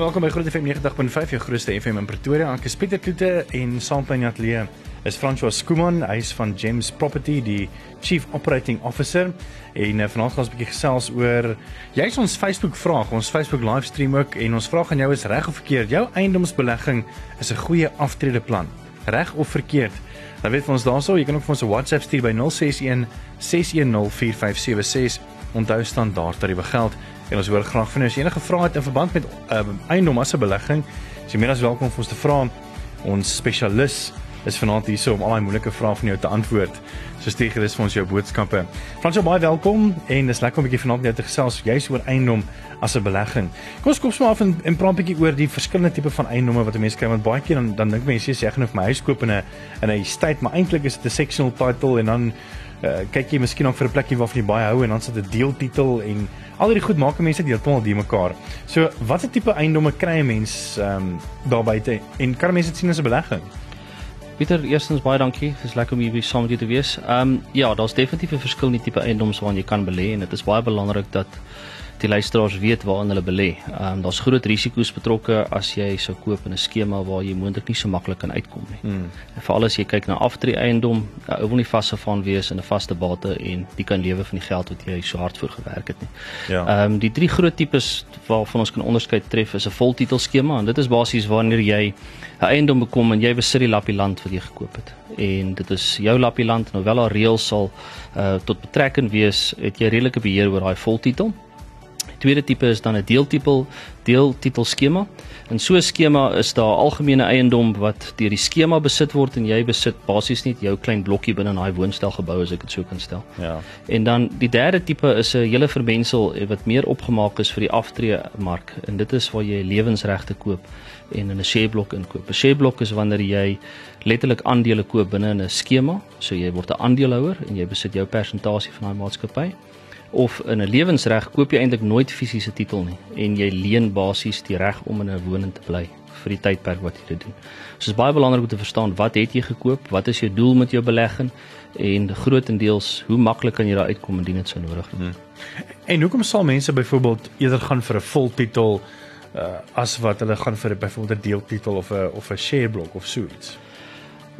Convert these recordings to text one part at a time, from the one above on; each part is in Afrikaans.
welkom by Groot FM 90.5, jou grootste FM in Pretoria. Ek is Pieter Kloete en saam met my ateljee is François Skuman, hy is van Gems Property, die Chief Operating Officer. En uh, vanaand gaan ons 'n bietjie gesels oor jy's ons Facebook vraag, ons Facebook livestream ook en ons vraag aan jou is reg of verkeerd? Jou eiendomsbelegging is 'n goeie aftredeplan. Reg of verkeerd? Dan weet ons daaroor, jy kan ook vir ons 'n WhatsApp stuur by 061 610 4576. Onthou standaard tariewe geld. En ons hoor graag van jou as enige vrae het in verband met uh, eiendom as 'n belegging. Jy meer as welkom om ons te vra. Ons spesialis is vanaand hier so om al daai moeilike vrae van jou te antwoord. So stuur gerus vir ons jou boodskappe. Fransjo baie welkom en dis lekker om 'n bietjie vanaand met jou te gesels juis oor eiendom as 'n belegging. Kom ons kom sommer af en, en praat 'n bietjie oor die verskillende tipe van eiendomme wat mense kry want baie keer dan dan dink mense jy sê ek gaan vir my huis koop in 'n in 'n estate, maar eintlik is dit 'n sectional title en dan uh, kyk jy miskien ook vir 'n plekkie waarvan jy baie hou en dan sit 'n deeltitel en al hierdie goed maak mense heeltemal die mekaar. So watter tipe eiendomme kry 'n mens ehm um, daar buite en kan mense dit sien as 'n belegging? Pieter, eerstens baie dankie. Dit is lekker om hier saam met jou te wees. Ehm um, ja, daar's definitief 'n verskil in die tipe eiendoms waarin jy kan belê en dit is baie belangrik dat die luisteraars weet waarin hulle belê. Ehm um, daar's groot risiko's betrokke as jy sou koop in 'n skema waar jy moontlik nie so maklik kan uitkom nie. Hmm. En veral as jy kyk na aftree eiendom, ou wil nie vasgevang wees in 'n vaste bate en die kan lewe van die geld wat jy so hard vir gewerk het nie. Ja. Ehm um, die drie groot tipes waarvan ons kan onderskei tref is 'n voltitel skema en dit is basies wanneer jy 'n eiendom bekom en jy besit die lappie land wat jy gekoop het. En dit is jou lappie land, nou wel al reëls sal uh, tot betrekking wees, het jy redelike beheer oor daai voltitel tweede tipe is dan 'n deeltitel deeltitel skema. In so 'n skema is daar algemene eiendom wat deur die skema besit word en jy besit basies net jou klein blokkie binne in daai woonstelgebou as ek dit so kan stel. Ja. En dan die derde tipe is 'n hele vermensel wat meer opgemaak is vir die aftreemark en dit is waar jy lewensregte koop en in 'n share blok inkoop. 'n Share blok is wanneer jy letterlik aandele koop binne in 'n skema, so jy word 'n aandeelhouer en jy besit jou persentasie van daai maatskappy of in 'n lewensreg koop jy eintlik nooit fisiese titel nie en jy leen basies die reg om in 'n woning te bly vir die tydperk wat jy dit doen. So is baie belangrik om te verstaan wat het jy gekoop, wat is jou doel met jou belegging en grootendeels hoe maklik kan jy daar uitkom indien dit sou nodig wees. Hmm. En hoekom sal mense byvoorbeeld eerder gaan vir 'n voltitel uh, as wat hulle gaan vir byvoorbeeld 'n deeltitel of 'n of 'n share blok of so iets?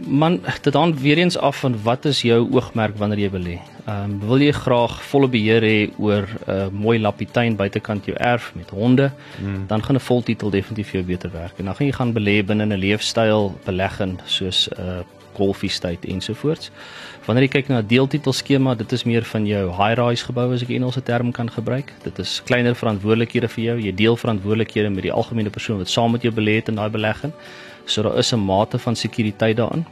Man, dit hang weer eens af van wat is jou oogmerk wanneer jy wil hê. Ehm um, wil jy graag volle beheer hê oor 'n uh, mooi lappietuin buitekant jou erf met honde, mm. dan gaan 'n voltitel definitief vir jou beter werk. En dan gaan jy gaan belê binne 'n leefstyl belegging soos 'n uh, golf estate ensovoorts. Wanneer jy kyk na 'n deeltitel skema, dit is meer van jou high-rise gebou as ek 'n Engelse term kan gebruik. Dit is kleiner verantwoordelikhede vir jou. Jy deel verantwoordelikhede met die algemene persoon wat saam met jou belê het in daai belegging. So daar is 'n mate van sekuriteit daarin.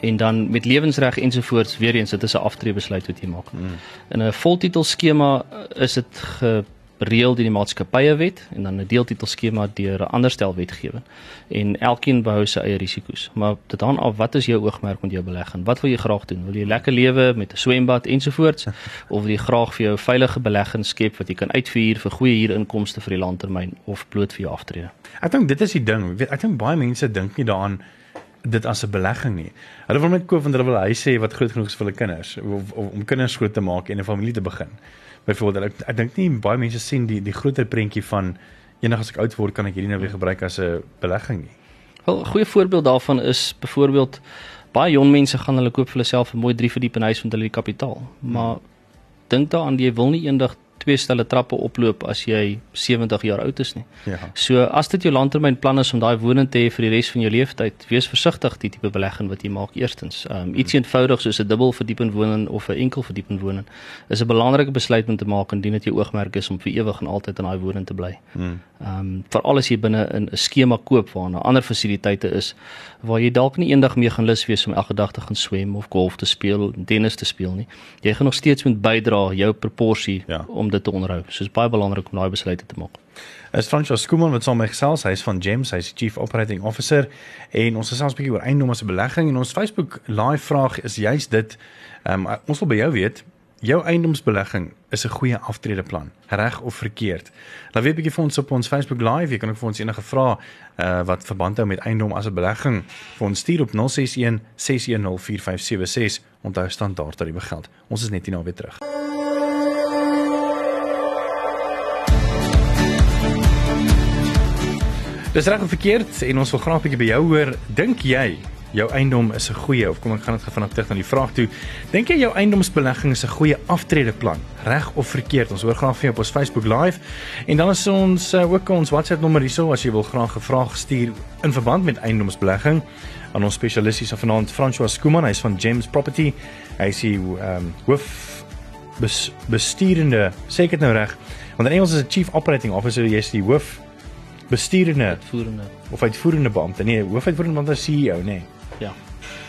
En dan met lewensreg ensovoorts, weer eens, dit is 'n aftreebesluit wat jy maak. Hmm. In 'n voltitel skema is dit gereël deur die maatskappye wet en dan 'n deeltitel skema deur 'n ander stel wetgewing. En elkeen behou sy eie risiko's. Maar dit hang af wat is jou oogmerk met jou belegging? Wat wil jy graag doen? Wil jy lekker lewe met 'n swembad ensovoorts of wil jy graag vir jou veilige belegging skep wat jy kan uitvier vir goeie huurinkomste vir die langtermyn of bloot vir jou aftrede? Ek dink dit is die ding. Weet, ek dink baie mense dink nie daaraan dit as 'n belegging nie. Hulle wil net koop want hulle wil hy sê wat groot genoeg is vir hulle kinders of, of om kinders groot te maak en 'n familie te begin. Byvoorbeeld ek, ek dink nie baie mense sien die die groter prentjie van eendag as ek oud word kan ek hierdie nou weer gebruik as 'n belegging nie. Wel 'n goeie voorbeeld daarvan is byvoorbeeld baie jong mense gaan hulle koop vir hulle self 'n mooi 3 verdieping huis met hulle die kapitaal. Maar hmm. dink daaraan jy wil nie eendag twee stelle trappe oploop as jy 70 jaar oud is nie. Ja. So as dit jou langtermynplan is om daai woning te hê vir die res van jou lewe tyd, wees versigtig die tipe belegging wat jy maak eerstens. Um iets eenvoudig soos 'n dubbel verdieping woning of 'n enkel verdieping woning is 'n belangrike besluit om te maak indien dit jou oogmerk is om vir ewig en altyd in daai woning te bly. Hmm. Um veral as jy binne in 'n skema koop waar 'n ander fasiliteite is waar jy dalk nie eendag meer gaan lus wees om elke dag te gaan swem of golf te speel, tennis te speel nie. Jy gaan nog steeds moet bydra jou proporsie ja. om dit te onderhou. So is baie belangrik om daai besluite te maak. Is Francois Skuman wat saam met gesels, hy's van Gems, hy's Chief Operating Officer en ons gesels 'n bietjie oor eiendomme se belegging en ons Facebook live vraag is juist dit. Um, ons wil by jou weet, jou eiendomsbelegging is 'n goeie aftredeplan, reg of verkeerd? Laat weet 'n bietjie vir ons op ons Facebook live, jy kan ook vir ons enige vrae uh, wat verband hou met eiendom as 'n belegging vir ons stuur op 061 610 4576. Onthou standaard tariewe geld. Ons is net hier nou weer terug. Dis reg of verkeerd en ons wil graag 'n bietjie by jou hoor. Dink jy jou eiendom is 'n goeie of kom ek gaan dit vanaand terug na die vraag toe. Dink jy jou eiendomsbelegging is 'n goeie aftredeplan? Reg of verkeerd? Ons hoor graag van jou op ons Facebook Live. En dan is ons uh, ook ons WhatsApp nommer hierso as jy wil graag 'n vraag stuur in verband met eiendomsbelegging aan ons spesialisties of vanaand François Skooman, hy's van James Property. Hy is die ehm um, hoof bes, bestuurende, sê ek dit nou reg? Want in Engels is 'n chief operating officer, jy's die hoof bestuurende uitvoerende of uitvoerende beampte. Nee, hoofuitvoerende beampte is CEO, nê. Nee. Ja.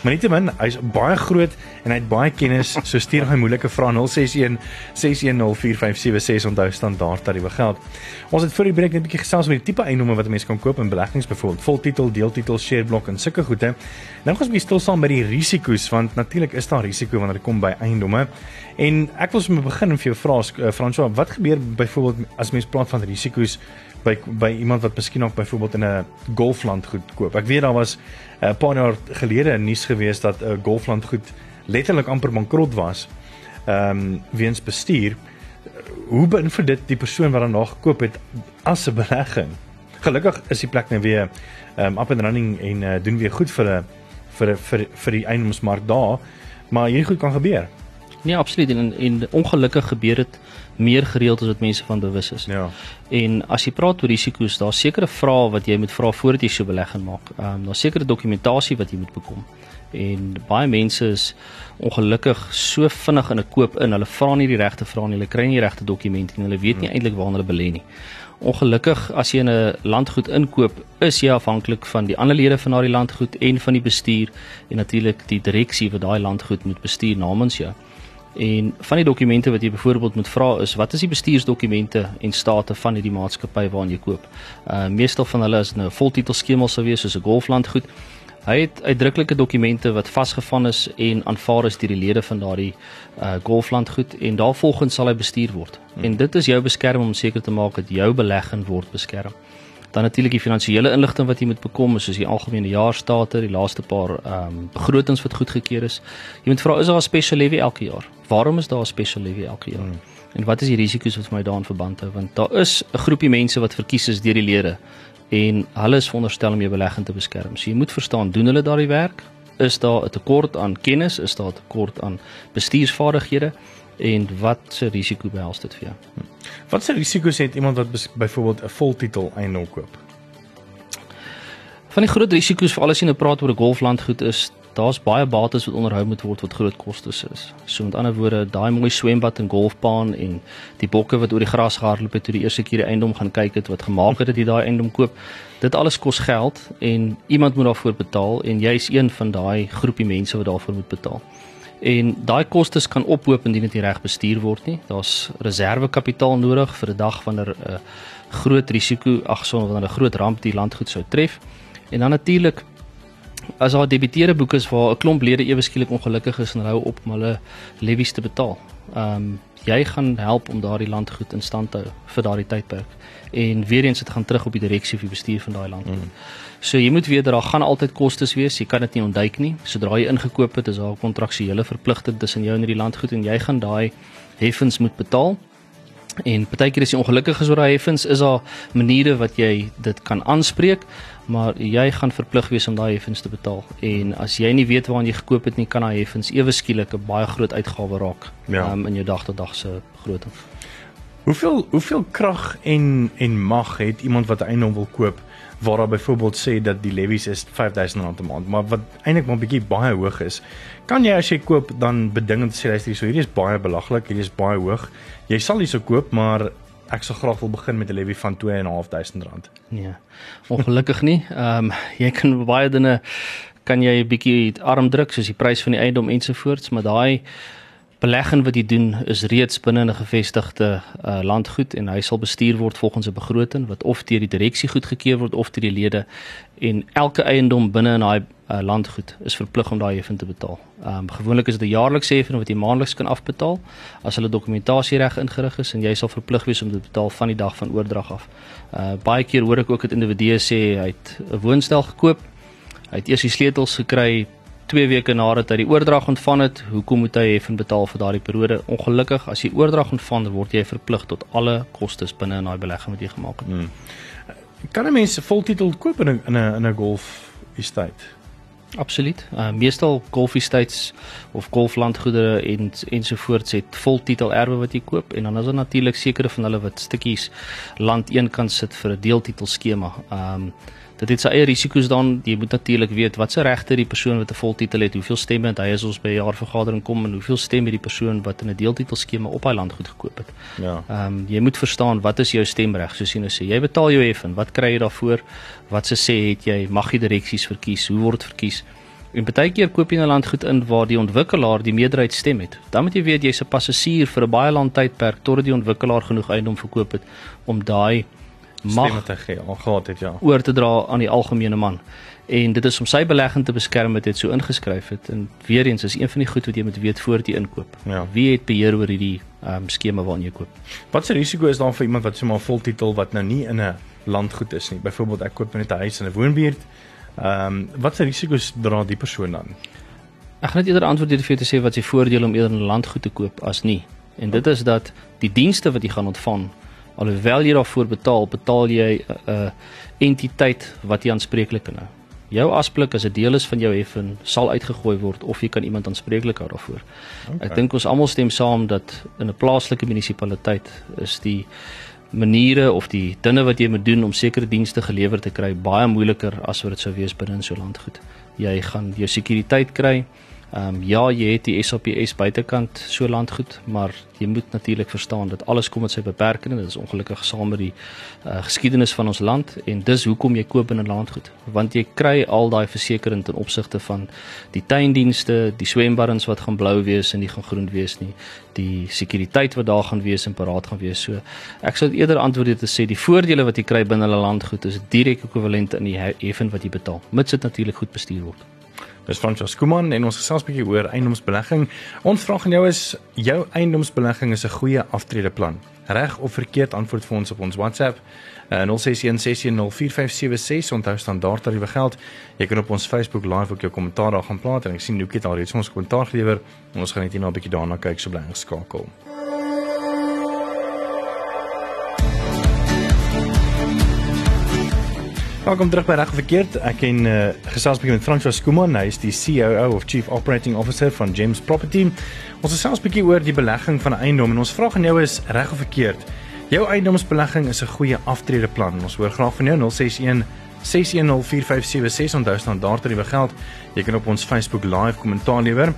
Maar nietemin, hy's baie groot en hy het baie kennis. So stuur hy moeilike vrae 061 6104576 onthou standaard tariewe geld. Ons het vir die breek net 'n bietjie gesels oor die tipe eiendomme wat mense kan koop in beleggings byvoorbeeld voltitel, deeltitel, share block en sulke goede. Nou gaan ons bietjie stil staan by die risiko's want natuurlik is daar risiko wanneer dit kom by eiendomme. En ek wil sommer begin en vir jou vra uh, François, wat gebeur byvoorbeeld as mens praat van risiko's by by iemand wat miskien nog byvoorbeeld in 'n golfland goed koop. Ek weet daar was 'n uh, paar jaar gelede 'n nuus gewees dat 'n uh, golfland goed letterlik amper bankrot was. Ehm um, weens bestuur. Hoe beïnvloed dit die persoon wat nog gekoop het as 'n belegging? Gelukkig is die plek nou weer ehm um, up and running en uh, doen weer goed vir 'n vir vir vir die eiendomsmark daar, maar hierdie goed kan gebeur. Nee, absoluut en en ongelukkig gebeur dit meer gereeld as wat mense van bewus is. Ja. En as jy praat oor risiko's, daar's sekere vrae wat jy moet vra voordat jy so belegging maak. Ehm um, daar's sekere dokumentasie wat jy moet bekom. En baie mense is ongelukkig so vinnig in 'n koop in. Hulle vra nie die regte vrae nie, hulle kry nie die regte dokumente nie. Hulle weet nie hmm. eintlik waarna hulle belê nie. Ongelukkig as jy in 'n landgoed inkoop, is jy afhanklik van die ander lede van daardie landgoed en van die bestuur en natuurlik die direksie wat daai landgoed moet bestuur namens jou. En van die dokumente wat jy byvoorbeeld moet vra is wat is die bestuursdokumente en state van hierdie maatskappy waarna jy koop. Uh meestal van hulle is nou voltitel skema sou wees soos 'n golfland goed. Hy het uitdruklike dokumente wat vasgevang is en aanvaar is deur die lede van daardie uh golfland goed en daarvolgens sal hy bestuur word. Hmm. En dit is jou beskerming om seker te maak dat jou belegging word beskerm. Dan natuurlik die finansiële inligting wat jy moet bekom, soos die algemene jaarstate, die laaste paar ehm um, begrotings wat goedgekeur is. Jy moet vra is daar 'n special levy elke jaar? Waarom is daar 'n special levy elke jaar? Hmm. En wat is die risiko's wat vir my daarin verband hou? Want daar is 'n groepie mense wat verkies is deur die lede en hulle is veronderstel om jou belegging te beskerm. So jy moet verstaan, doen hulle daardie werk? Is daar 'n tekort aan kennis? Is daar 'n tekort aan bestuursvaardighede? en wat se risiko behels dit vir jou? Hm. Wat se risiko's het iemand wat byvoorbeeld 'n voltitel eiendom koop? Van die groot risiko's vir alles as jy nou praat oor 'n golflandgoed is daar's baie bates wat onderhou moet word wat groot kostes is. So met ander woorde, daai mooi swembad en golfbaan en die bokke wat oor die gras gehardloop het toe die eerste keer die eiendom gaan kyk het wat gemaak het dat jy daai eiendom koop, dit alles kos geld en iemand moet daarvoor betaal en jy's een van daai groepie mense wat daarvoor moet betaal. En daai kostes kan ophoop indien dit nie reg bestuur word nie. Daar's reservekapitaal nodig vir 'n dag wanneer 'n uh, groot risiko, ag son wanneer 'n groot ramp die landgoed sou tref. En dan natuurlik as daar debiteerde boeke is waar 'n klomp lede ewe skielik ongelukkig is en hou op om hulle levies te betaal. Ehm um, jy gaan help om daardie landgoed in stand te hou vir daardie tydperk. En weer eens dit gaan terug op die direksie of die bestuur van daai landgoed. Mm. So jy moet weet dat daar gaan altyd kostes wees. Jy kan dit nie ontduik nie. Sodra jy ingekoop het, is daar 'n kontraksuele verpligting tussen jou en die landgoed en jy gaan daai heffings moet betaal. En partykeer as jy ongelukkig is oor daai heffings, is daar maniere wat jy dit kan aanspreek, maar jy gaan verplig wees om daai heffings te betaal. En as jy nie weet waaraan jy gekoop het nie, kan daai heffings ewe skielik 'n baie groot uitgawe raak ja. um, in jou dag-tot-dag se begroting. Hoeveel hoeveel krag en en mag het iemand wat 'n eiendom wil koop? waar daar byvoorbeeld sê dat die levies is R5000 'n maand, maar wat eintlik maar 'n bietjie baie hoog is. Kan jy as jy koop dan beding te sê luister, so hierdie is baie belaglik, hierdie is baie hoog. Jy sal hierso koop, maar ek sal graag wil begin met 'n levy van R2.500. Nee. Ongelukkig nie. Ehm um, jy kan baie dinge kan jy 'n bietjie arm druk soos die prys van die eiendom ensovoorts, maar daai belegging wat jy doen is reeds binne 'n gevestigde uh, landgoed en hy sal bestuur word volgens 'n begroting wat of deur die direksie goedgekeur word of deur die lede en elke eiendom binne in daai uh, landgoed is verplig om daai heffing te betaal. Ehm um, gewoonlik is dit 'n jaarlikse heffing wat jy maandeliks kan afbetaal as hulle dokumentasie reg ingerig is en jy sal verplig wees om dit te betaal van die dag van oordrag af. Uh baie keer hoor ek ook dat individue sê hy het 'n woonstel gekoop. Hy het eers die sleutels gekry 2 weke nadat hy die oordrag ontvang het, hoekom moet hy heffing betaal vir daardie periode? Ongelukkig, as jy oordrag ontvang, word jy verplig tot alle kostes binne in daai belegging wat jy gemaak het. Hmm. kan 'n mens 'n voltitel koop in 'n in 'n in 'n golf estate? Absoluut. Uh meestal golf estates of golflandgoedere en ensovoorts het voltitel erwe wat jy koop en dan is daar natuurlik sekere van hulle wat stukkies land eenkant sit vir 'n deeltitel skema. Um dit het sy eie risiko's dan. Jy moet natuurlik weet wat se regte die persoon wat 'n voltitel het, hoeveel stemme het hy as ons by 'n jaarvergadering kom en hoeveel stemme het die persoon wat in 'n deeltitel skema op hy landgoed gekoop het. Ja. Ehm um, jy moet verstaan wat is jou stemreg? Soos jy nou sê, jy betaal jou effen. Wat kry jy daarvoor? Wat se sê het jy? Mag jy direksies verkies? Hoe word verkies? En baie keer koop jy 'n landgoed in waar die ontwikkelaar die meerderheid stem het. Dan moet jy weet jy's 'n passasier vir 'n baie lang tydperk totdat die ontwikkelaar genoeg eiendom verkoop het om daai mag te gee, gehad het ja. oor te dra aan die algemene man. En dit is om sy belegging te beskerm wat dit so ingeskryf het. En weer eens is een van die goed wat jy moet weet voor jy inkoop. Ja. Wie het beheer oor hierdie ehm um, skema waarin jy koop? Wat se risiko is daar vir iemand wat sommer voltitel wat nou nie in 'n landgoed is nie? Byvoorbeeld ek koop net 'n huis in 'n woonbuurt. Ehm um, wat se risiko's dra die persoon dan? Ek gaan net eerder antwoord deur vir te sê wat sy voordele om eerder 'n landgoed te koop as nie. En dit is dat die dienste wat jy gaan ontvang alhoewel jy daarvoor betaal, betaal jy 'n uh, uh, entiteit wat jy aanspreeklik kan hou. Jou asblik as 'n deel is van jou heffen sal uitgegooi word of jy kan iemand aanspreeklik hou daarvoor. Okay. Ek dink ons almal stem saam dat in 'n plaaslike munisipaliteit is die maniere of die dinge wat jy moet doen om sekere dienste gelewer te kry baie moeiliker as wat dit sou wees binne in so 'n landgoed. Jy gaan jou sekuriteit kry, Ehm um, ja, jy het die SAPS buitekant so landgoed, maar jy moet natuurlik verstaan dat alles kom met sy beperkings. Dit is ongelukkig saam met die uh, geskiedenis van ons land en dis hoekom jy koop in 'n landgoed, want jy kry al daai versekerings ten opsigte van die tuindienste, die swembaddens wat gaan blou wees en nie gaan groen wees nie, die sekuriteit wat daar gaan wees en paraat gaan wees. So ek sou eerder antwoord dit te sê die voordele wat jy kry binne 'n landgoed is direk ekwivalent aan die heffen wat jy betaal, mits dit natuurlik goed bestuur word. Dis Francois Kuman en ons gesels 'n bietjie oor eiendomsbelegging. Ons vraag aan jou is jou eiendomsbelegging is 'n goeie aftredeplan? Reg of verkeerd antwoord vir ons op ons WhatsApp. Uh, 0616104576 onthou standaard tariewe geld. Jy kan op ons Facebook live ook jou kommentaar daar gaan plaas en ek sien Nookie het al reeds ons kommentaar gelewer. Ons gaan net hierna 'n bietjie daarna kyk so bly geskakel. Welkom terug by Reg Verkeerd. Ek ken uh, gesels bietjie met François Skuman, hy is die COO of Chief Operating Officer van James Property. Ons gesels bietjie oor die belegging van 'n eiendom en ons vraag aan jou is reg of verkeerd. Jou eiendomsbelegging is 'n goeie aftredeplan. Ons hoor graag van jou 061 6104576 onthou staan daar ter die geld. Jy kan op ons Facebook live kommentaar lewer.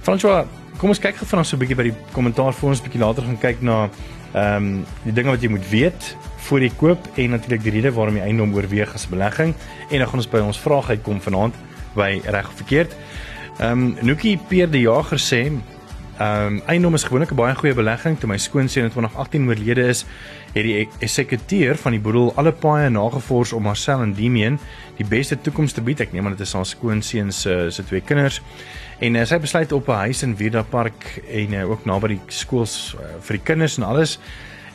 François, kom ons kyk gou vanaand so 'n bietjie by die kommentaar voor ons bietjie later gaan kyk na ehm um, die dinge wat jy moet weet voor die koop en natuurlik die rede waarom jy eiendom oorweeg as belegging en dan gaan ons by ons vraag uitkom vanaand by reg of verkeerd. Ehm um, Nookie Peer die Jager sê ehm um, eiendom is gewoonlik 'n baie goeie belegging toe my skoonseun in 2018 oorlede is het die eksekuteur van die boedel alle paaie nagevors om Marcel en Demian die beste toekoms te bied. Ek neem aan dit is haar skoonseun se se twee kinders. En uh, sy besluit op 'n huis in Vida Park en uh, ook naby die skools uh, vir die kinders en alles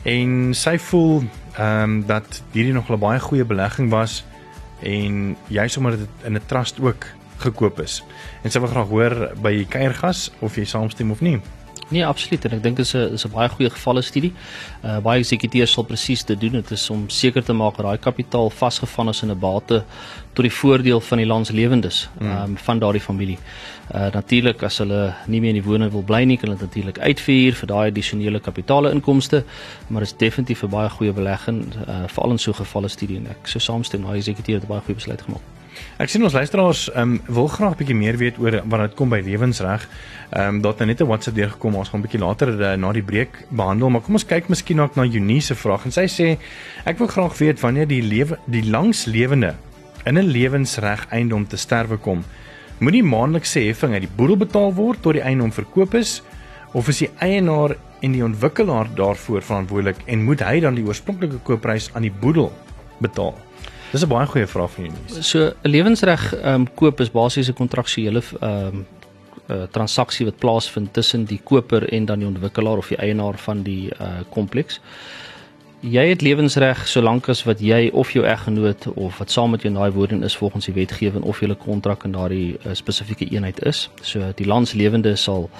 en sy voel ehm um, dat hierdie nog 'n baie goeie belegging was en jy sommer dit in 'n trust ook gekoop is. En wil graag hoor by die kuiergas of jy saamstem of nie. Nee, absoluut en ek dink dit is 'n is 'n baie goeie gevalle studie. Uh baie eksekuteurs sal presies dit doen. Dit is om seker te maak dat daai kapitaal vasgevang is in 'n bate tot die voordeel van die landslewendes mm. um van daardie familie. Uh natuurlik as hulle nie meer in die woning wil bly nie, kan hulle natuurlik uitvier vir daai addisionele kapitale inkomste, maar is definitief 'n baie goeie belegging uh veral in so gevalle studie en ek sou saamstem, daai eksekuteur het 'n baie goeie besluit gemaak. Ek sien ons luisteraars um, wil graag bietjie meer weet oor wanneer dit kom by lewensreg. Ehm um, daar het nou net 'n WhatsApp deurgekom, ons gaan 'n bietjie later uh, na die breek behandel, maar kom ons kyk miskien ook na Junie se vraag en sy sê ek wil graag weet wanneer die lewe die langslewende in 'n lewensreg eiendom te sterwe kom. Moet die maandelikse heffing uit die boedel betaal word tot die eiendom verkoop is of is die eienaar en die ontwikkelaar daarvoor verantwoordelik en moet hy dan die oorspronklike koopprys aan die boedel betaal? Dis 'n baie goeie vraag vir julle. So 'n lewensreg ehm um, koop is basies 'n kontraksuele ehm um, uh, transaksie wat plaasvind tussen die koper en dan die ontwikkelaar of die eienaar van die uh kompleks. Jy het lewensreg solank as wat jy of jou eggenoot of wat saam met jou in daai woning is volgens die wetgewing of julle kontrak in daardie uh, spesifieke eenheid is. So die landslewende sal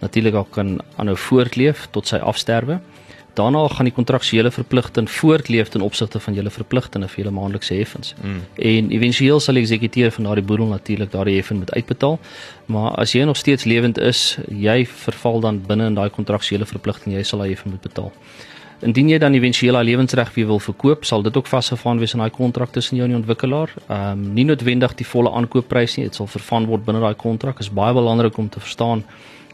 natuurlik ook kan aanhou voortleef tot sy afsterwe Daarna gaan die kontraksuele verpligting voortleef ten opsigte van julle verpligtinge vir julle maandelikse heffings. Mm. En éventueel sal die eksekuteur van daardie boedel natuurlik daardie heffing moet uitbetaal. Maar as jy nog steeds lewend is, jy verval dan binne in daai kontraksuele verpligting, jy sal daai heffing moet betaal. Indien jy dan éventueel daai lewensreg weer wil verkoop, sal dit ook vasgevang wees in daai kontrak tussen jou en die ontwikkelaar. Ehm um, nie noodwendig die volle aankoopprys nie, dit sal vervang word binne daai kontrak. Is baie belangrik om te verstaan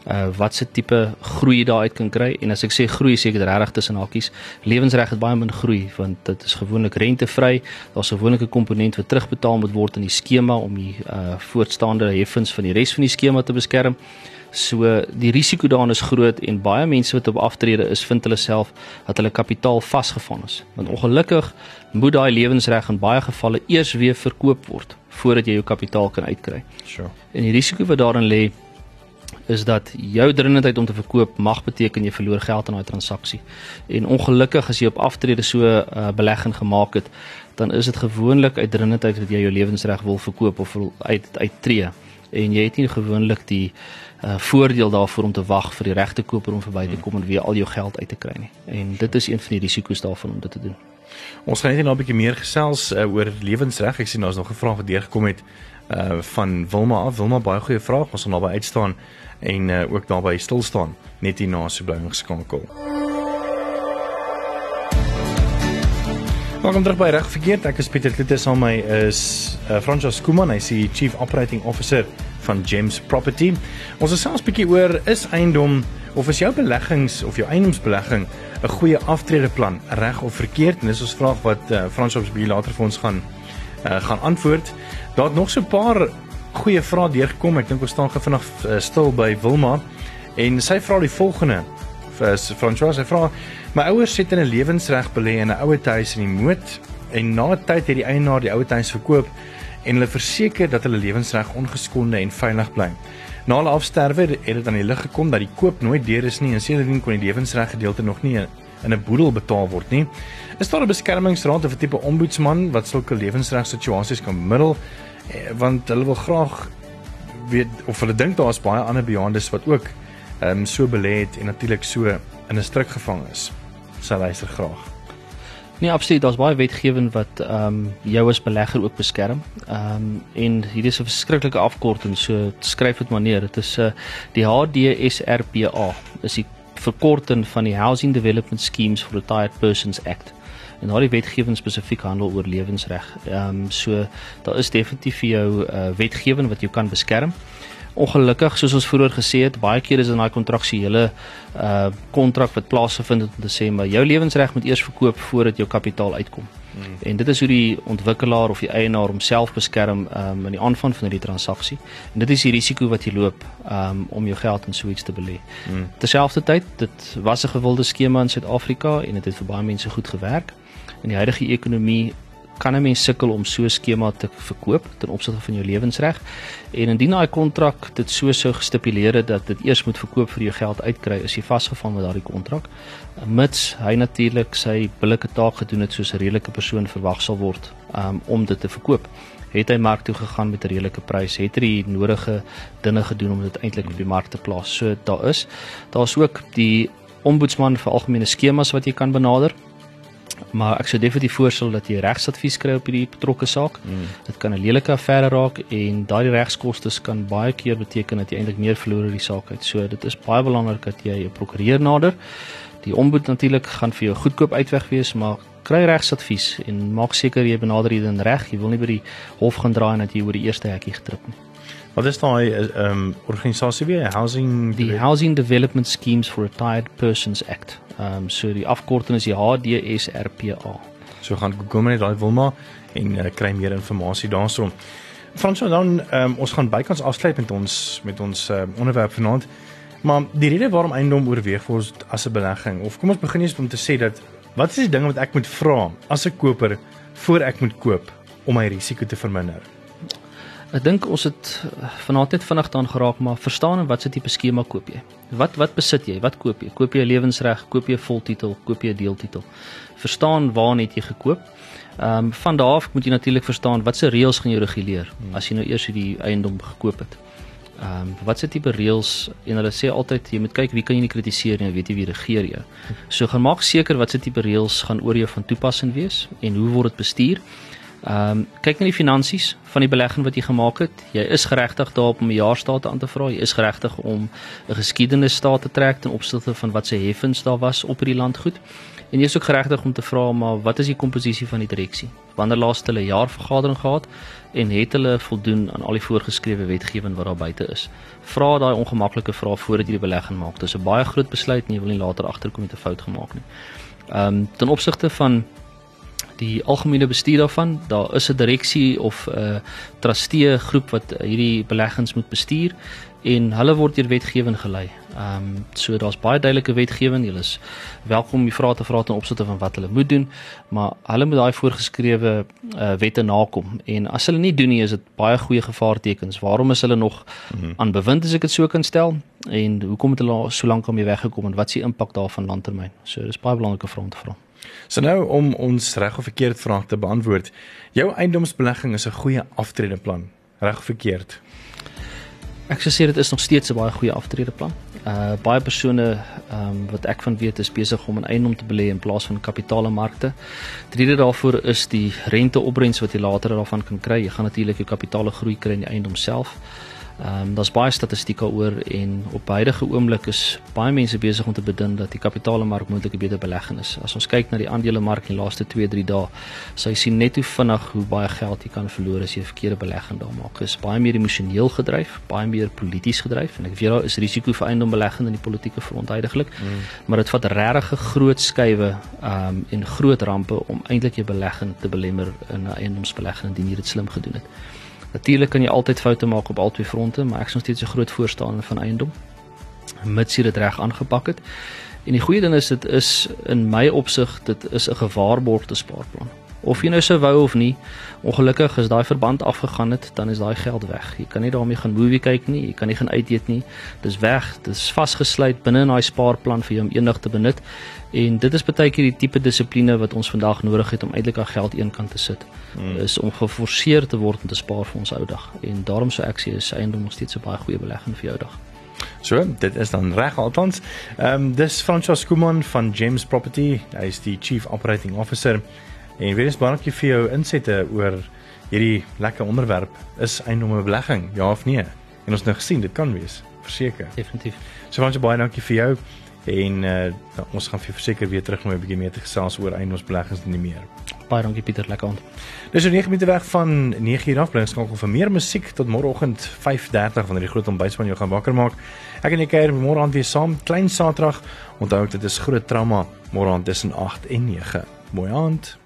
uh wat se tipe groei daar uit kan kry en as ek sê groei seker regtig tussen hakies lewensreg het baie min groei want dit is gewoonlik rentevry daar's gewoonlik 'n komponent wat terugbetaal moet word in die skema om die uh voortstaande heffings van die res van die skema te beskerm So die risiko daarin is groot en baie mense wat op aftrede is, vind hulle self dat hulle kapitaal vasgevang is. Want ongelukkig moet daai lewensreg in baie gevalle eers weer verkoop word voordat jy jou kapitaal kan uitkry. Sure. En die risiko wat daarin lê is dat jou dringendheid om te verkoop mag beteken jy verloor geld aan daai transaksie. En ongelukkig as jy op aftrede so 'n uh, belegging gemaak het, dan is dit gewoonlik uit dringendheid dat jy jou lewensreg wil verkoop of wil uit uittreë en jy het nie gewoonlik die uh, voordeel daarvoor om te wag vir die regte koper om verby te kom en weer al jou geld uit te kry nie. En dit is een van die risiko's daarvan om dit te doen. Ons gaan net nou 'n bietjie meer gesels uh, oor lewensreg. Ek sien daar's nog 'n vraag wat deurgekom het uh van Wilma af. Wilma baie goeie vraag. Ons sal naby uitstaan en uh, ook naby stil staan net hier na so bly ingeskakel. Welkom terug by Reg Verkeerd. Ek is Pieter Kloete saam met my is uh, Francois Skuman, hy is die Chief Operating Officer van Gems Property. Ons is selfs 'n bietjie oor is eiendom of is jou beleggings of jou eiendomsbelegging 'n goeie aftredeplan, reg of verkeerd? En dis ons vraag wat uh, Francois bietjie later vir ons gaan uh, gaan antwoord. Daar het nog so 'n paar goeie vrae deurgekom. Ek dink ons staan gefvinnig uh, stil by Wilma en sy vra die volgende vir Francois. Sy vra My ouers het in 'n lewensreg belê in 'n ouer huis in die Moot en na 'n tyd het die eienaar die ouer huis verkoop en hulle verseker dat hulle lewensreg ongeskonde en veilig bly. Na hulle afsterwe het dit aan die lig gekom dat die koop nooit deur is nie en sedertdien kon die lewensreg gedeelte nog nie in 'n boedel betaal word nie. Is daar 'n beskermingsraad of 'n tipe ombudsman wat sulke lewensreg situasies kan bemiddel eh, want hulle wil graag weet of hulle dink daar is baie ander bejaardes wat ook ehm um, so belê het en natuurlik so in 'n struik gevang is sal luister graag. Nee, absoluut, daar's baie wetgewing wat ehm um, jou as belegger ook beskerm. Ehm um, en hier is 'n verskriklike afkorting, so skryf dit maar neer. Dit is 'n uh, die HDSRPA, is die verkorting van die Housing Development Schemes for Retired Persons Act. En daardie wetgewing spesifiek handel oor lewensreg. Ehm um, so daar is definitief vir jou uh, wetgewing wat jou kan beskerm. Ongelukkig soos ons vroeër gesê het, baie keer is in daai kontraksuele uh kontrak wat plaasgevind het om te sê maar jou lewensreg moet eers verkoop voordat jou kapitaal uitkom. Hmm. En dit is hoe die ontwikkelaar of die eienaar homself beskerm um in die aanvang van hierdie transaksie. En dit is die risiko wat jy loop um om jou geld in so iets te belê. Hmm. Terselfdertyd, dit was 'n gewilde skema in Suid-Afrika en dit het vir baie mense goed gewerk. In die huidige ekonomie kan 'n mens sukkel om so 'n skema te verkoop ten opsigte van jou lewensreg. En indien daai kontrak dit so sou gestipuleer het dat dit eers moet verkoop vir jou geld uitkry, is jy vasgevang met daardie kontrak. Mits hy natuurlik sy billike taak gedoen het soos 'n redelike persoon verwag sal word um, om dit te verkoop. Het hy mark toe gegaan met 'n redelike prys, het hy die nodige dinge gedoen om dit eintlik op die mark te plaas. So daar is daar's ook die ombudsman vir algemene skemas wat jy kan benader maar ek sou definitief voorstel dat jy regsadvies kry op hierdie betrokke saak. Mm. Dit kan 'n lelike affære raak en daai regskoste kan baie keer beteken dat jy eintlik meer verloor in die saak uit. So dit is baie belangrik dat jy 'n prokureur nader. Die ombud natuurlik gaan vir jou goedkoop uitweg wees, maar kry regsadvies en maak seker jy benader dit in reg. Jy wil nie by die hof gaan draai en dat jy oor die eerste hekkie getrip nie. Wat is daai ehm um, organisasie weer? Housing die Housing Development Schemes for Retired Persons Act. Ehm um, so die afkorting is die HDSRPA. So gaan Google net daai Wilma en uh, kry meer inligting daaroor. Franso dan ehm um, ons gaan bykans afsluit met ons met ons uh, onderwerp vanaand. Maar die rede waarom eiendom oorweeg word as 'n belegging of kom ons begin eers om te sê dat wat is die dinge wat ek moet vra as 'n koper voor ek moet koop om my risiko te verminder? Ek dink ons het eh, vanaand net vinnig daan geraak maar verstaan en wat se tipe skema koop jy? Wat wat besit jy? Wat koop jy? Koop jy 'n lewensreg? Koop jy 'n voltitel? Koop jy 'n deeltitel? Verstaan waar net jy gekoop? Ehm um, van daar af moet jy natuurlik verstaan wat se reëls gaan jou reguleer hmm. as jy nou eers hierdie eiendom gekoop het. Ehm um, wat se tipe reëls en hulle sê altyd jy moet kyk wie kan jy nie kritiseer nie, weet jy wie regeer jy. So gaan maak seker wat se tipe reëls gaan oor jou van toepassing wees en hoe word dit bestuur. Ehm um, kyk na die finansies van die belegging wat jy gemaak het. Jy is geregtig daarop om 'n jaarstate aan te vra. Jy is geregtig om 'n geskiedenis staat te trek ten opsigte van wat se heffings daar was op hierdie landgoed. En jy is ook geregtig om te vra maar wat is die komposisie van die direksie? Wanneer laas hulle 'n jaarvergadering gehad en het hulle voldoen aan al die voorgeskrewe wetgewing wat daar buite is? Vra daai ongemaklike vrae voordat jy die belegging maak. Dit is 'n baie groot besluit en jy wil nie later agterkom met 'n fout gemaak nie. Ehm um, ten opsigte van die algemene bestuur daarvan, daar is 'n direksie of 'n uh, trustee groep wat hierdie beleggings moet bestuur en hulle word deur wetgewing gelei. Ehm um, so daar's baie duidelike wetgewing. Hulle is welkom om die vrae te vra ten opsigte van wat hulle moet doen, maar hulle moet daai voorgeskrewe uh, wette nakom en as hulle nie doen nie, is dit baie goeie gevaartekens. Waarom is hulle nog mm -hmm. aan bewind as ek dit so kan stel en hoekom het hulle so lank om hier weggekom en wat is die impak daarvan langtermyn? So dis baie belangrike vrae om te vra. So nou om ons reg of verkeerd vraag te beantwoord. Jou eiendomsbelegging is 'n goeie aftredeplan, reg of verkeerd? Ek sou sê dit is nog steeds 'n baie goeie aftredeplan. Uh baie persone ehm um, wat ek van weet is besig om in eiendom te belê in plaas van kapitaalemarkte. Die rede daarvoor is die renteopbrengs wat jy later daarvan kan kry. Jy gaan natuurlik jou kapitaale groei kry in die eiendom self. Ehm um, daar's baie statistiek daaroor en op huidige oomblik is baie mense besig om te bedink dat die kapitaalemark moontlik 'n beter belegging is. As ons kyk na die aandelemark in die laaste 2-3 dae, sou jy sien net hoe vinnig hoe baie geld jy kan verloor as jy 'n verkeerde belegging daar maak. Dit is baie meer emosioneel gedryf, baie meer polities gedryf en ek weet daar is risiko vir eiendombelegging in die politieke front heidaglik. Mm. Maar dit vat regtig groot skuwe ehm um, en groot rampe om eintlik jou belegging te belemmer in 'n eiendomsbelegging indien jy dit slim gedoen het. Natuurlik kan jy altyd foute maak op albei fronte, maar ek is nog steeds 'n groot voorstander van eiendom mits jy dit reg aangepak het. En die goeie ding is dit is in my opsig dit is 'n gewaarborgde spaarplan. Of jy nou sou wou of nie, ongelukkig as daai verband afgegaan het, dan is daai geld weg. Jy kan nie daarmee gaan movie kyk nie, jy kan nie gaan uit eet nie. Dis weg, dis vasgesluit binne in daai spaarplan vir jou om eendag te benut. En dit is baie keer die tipe dissipline wat ons vandag nodig het om eintlik al geld eenkant te sit. Hmm. Is om geforseer te word om te spaar vir ons ou dag. En daarom sou ek sê is eiendom nog steeds 'n baie goeie belegging vir jou dag. So, dit is dan reg altans. Ehm um, dis Francois Kuman van James Property. Hy is die Chief Operating Officer. En weer eens baie dankie vir jou insette oor hierdie lekker onderwerp. Is eiendom 'n belegging? Ja of nee? En ons nou gesien, dit kan wees, verseker. Definitief. So baie baie dankie vir jou en uh, ons gaan vir verseker weer terug om 'n bietjie meer te gesels oor eiendomsbeleggings en nie meer. Baie dankie Pieter, lekker aand. Dis 'n 9 minute weg van 9 uur af, bly skakel vir meer musiek tot môreoggend 5:30 wanneer die groot ontbytspan jou gaan wakker maak. Ek en jy kuier môre aand weer saam, klein Saterdag. Onthou dit is groot trauma môre aand tussen 8 en 9. Mooi aand.